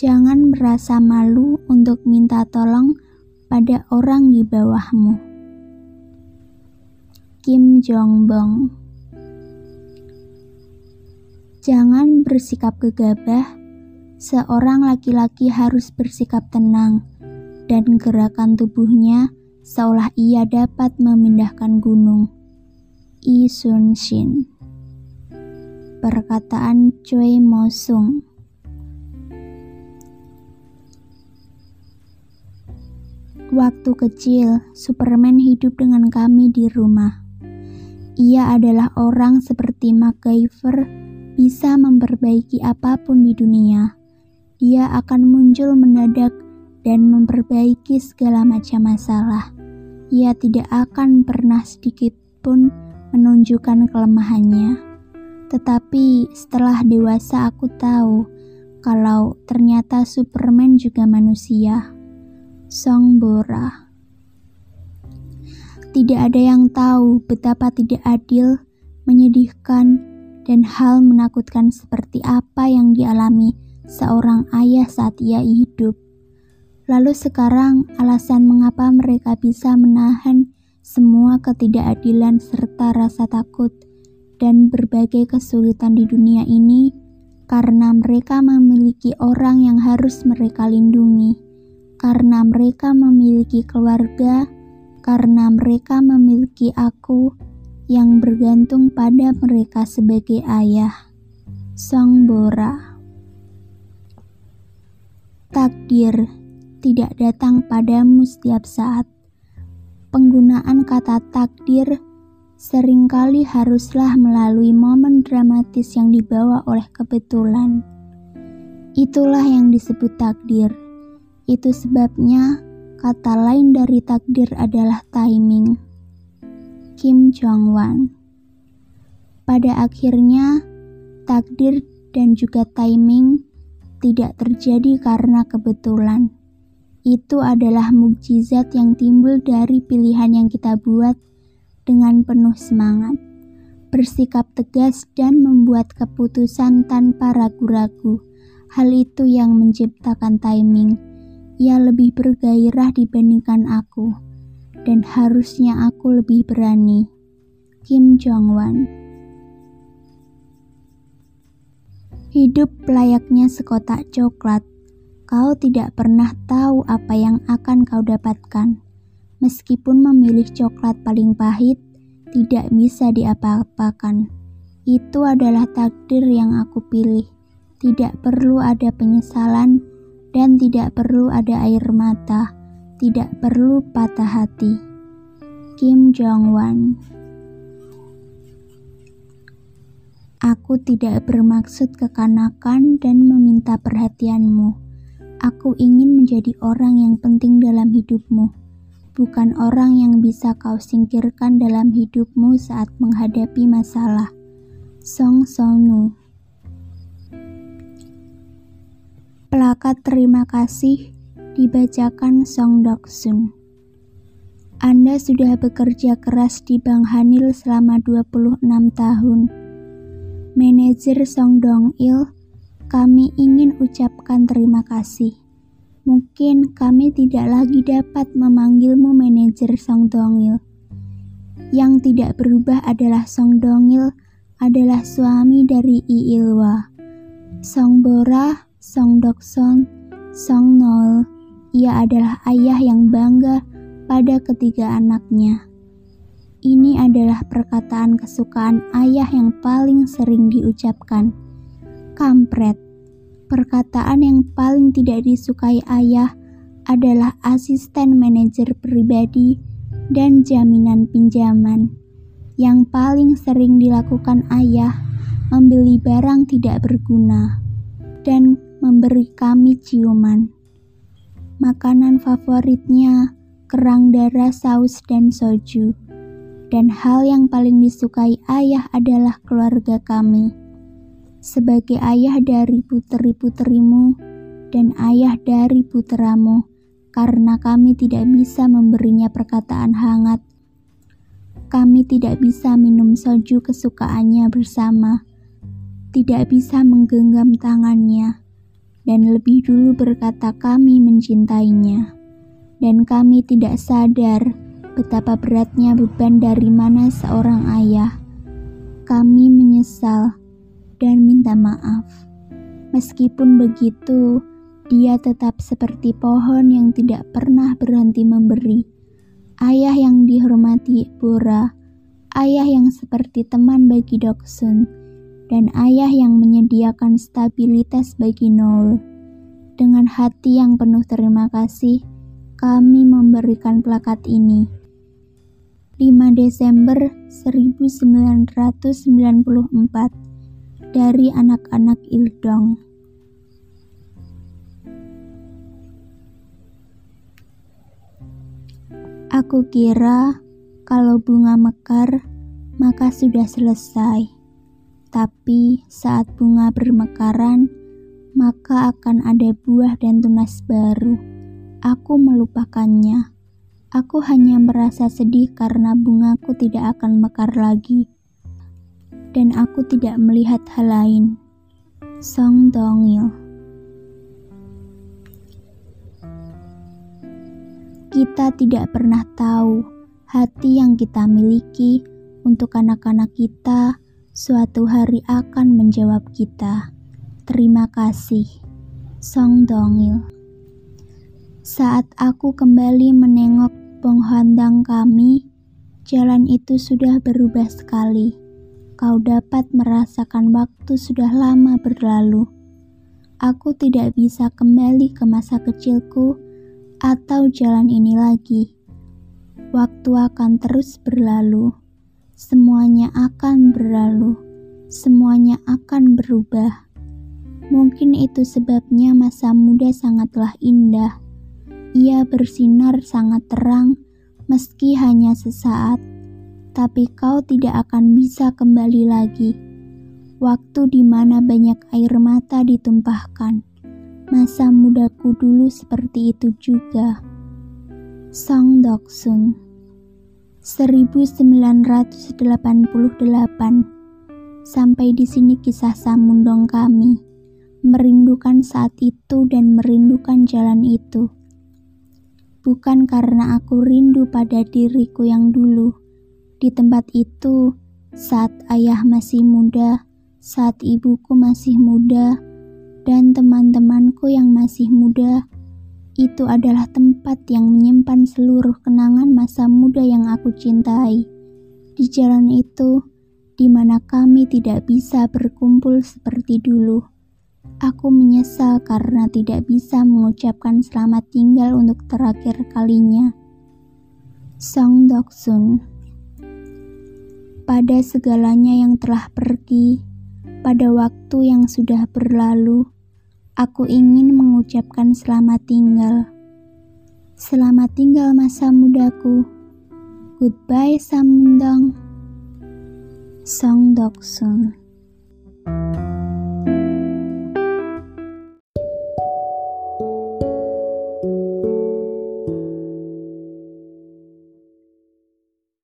Jangan merasa malu untuk minta tolong pada orang di bawahmu. Kim Jong Bong Jangan bersikap gegabah. Seorang laki-laki harus bersikap tenang dan gerakan tubuhnya seolah ia dapat memindahkan gunung. Yi Sun Shin Perkataan Choi Mo Sung Waktu kecil, Superman hidup dengan kami di rumah. Ia adalah orang seperti MacGyver, bisa memperbaiki apa pun di dunia. Dia akan muncul mendadak dan memperbaiki segala macam masalah. Ia tidak akan pernah sedikit pun menunjukkan kelemahannya. Tetapi setelah dewasa aku tahu kalau ternyata Superman juga manusia. Song Bora. Tidak ada yang tahu betapa tidak adil, menyedihkan, dan hal menakutkan seperti apa yang dialami seorang ayah saat ia hidup. Lalu sekarang alasan mengapa mereka bisa menahan semua ketidakadilan serta rasa takut dan berbagai kesulitan di dunia ini karena mereka memiliki orang yang harus mereka lindungi karena mereka memiliki keluarga, karena mereka memiliki aku yang bergantung pada mereka sebagai ayah. Song Bora Takdir tidak datang padamu setiap saat. Penggunaan kata takdir sering kali haruslah melalui momen dramatis yang dibawa oleh kebetulan. Itulah yang disebut takdir. Itu sebabnya kata lain dari takdir adalah timing. Kim Jong Wan Pada akhirnya, takdir dan juga timing tidak terjadi karena kebetulan. Itu adalah mukjizat yang timbul dari pilihan yang kita buat dengan penuh semangat, bersikap tegas, dan membuat keputusan tanpa ragu-ragu. Hal itu yang menciptakan timing ia lebih bergairah dibandingkan aku, dan harusnya aku lebih berani. Kim Jong Wan Hidup layaknya sekotak coklat. Kau tidak pernah tahu apa yang akan kau dapatkan. Meskipun memilih coklat paling pahit, tidak bisa diapa-apakan. Itu adalah takdir yang aku pilih. Tidak perlu ada penyesalan dan tidak perlu ada air mata, tidak perlu patah hati. Kim Jong Wan Aku tidak bermaksud kekanakan dan meminta perhatianmu. Aku ingin menjadi orang yang penting dalam hidupmu, bukan orang yang bisa kau singkirkan dalam hidupmu saat menghadapi masalah. Song Sonu Plakat terima kasih dibacakan Song Sun. Anda sudah bekerja keras di Bank Hanil selama 26 tahun. Manajer Song Dong Il, kami ingin ucapkan terima kasih. Mungkin kami tidak lagi dapat memanggilmu manajer Song Dong Il. Yang tidak berubah adalah Song Dong Il adalah suami dari I Ilwa. Song Bora Song Dokson, Song Nol, ia adalah ayah yang bangga pada ketiga anaknya. Ini adalah perkataan kesukaan ayah yang paling sering diucapkan. Kampret. Perkataan yang paling tidak disukai ayah adalah asisten manajer pribadi dan jaminan pinjaman. Yang paling sering dilakukan ayah membeli barang tidak berguna dan memberi kami ciuman. Makanan favoritnya kerang darah, saus, dan soju. Dan hal yang paling disukai ayah adalah keluarga kami. Sebagai ayah dari puteri-puterimu dan ayah dari puteramu, karena kami tidak bisa memberinya perkataan hangat. Kami tidak bisa minum soju kesukaannya bersama, tidak bisa menggenggam tangannya dan lebih dulu berkata kami mencintainya. Dan kami tidak sadar betapa beratnya beban dari mana seorang ayah. Kami menyesal dan minta maaf. Meskipun begitu, dia tetap seperti pohon yang tidak pernah berhenti memberi. Ayah yang dihormati Bora, ayah yang seperti teman bagi Doksun, dan ayah yang menyediakan stabilitas bagi Noel. Dengan hati yang penuh terima kasih, kami memberikan plakat ini. 5 Desember 1994 dari anak-anak Ildong. Aku kira kalau bunga mekar, maka sudah selesai. Tapi saat bunga bermekaran, maka akan ada buah dan tunas baru. Aku melupakannya. Aku hanya merasa sedih karena bungaku tidak akan mekar lagi. Dan aku tidak melihat hal lain. Song Dongil Kita tidak pernah tahu hati yang kita miliki untuk anak-anak kita suatu hari akan menjawab kita. Terima kasih. Song Dongil Saat aku kembali menengok penghadang kami, jalan itu sudah berubah sekali. Kau dapat merasakan waktu sudah lama berlalu. Aku tidak bisa kembali ke masa kecilku atau jalan ini lagi. Waktu akan terus berlalu, semuanya akan berlalu, semuanya akan berubah. Mungkin itu sebabnya masa muda sangatlah indah. Ia bersinar sangat terang, meski hanya sesaat, tapi kau tidak akan bisa kembali lagi. Waktu di mana banyak air mata ditumpahkan Masa mudaku dulu seperti itu juga. Song Doksun 1988 Sampai di sini kisah Samundong kami. Merindukan saat itu dan merindukan jalan itu. Bukan karena aku rindu pada diriku yang dulu. Di tempat itu, saat ayah masih muda, saat ibuku masih muda, dan teman-temanku yang masih muda, itu adalah tempat yang menyimpan seluruh kenangan masa muda yang aku cintai. Di jalan itu, di mana kami tidak bisa berkumpul seperti dulu. Aku menyesal karena tidak bisa mengucapkan selamat tinggal untuk terakhir kalinya. Song Doksun Pada segalanya yang telah pergi, pada waktu yang sudah berlalu, aku ingin mengucapkan selamat tinggal. Selamat tinggal masa mudaku. Goodbye Samdong. Song Doksun. Thank you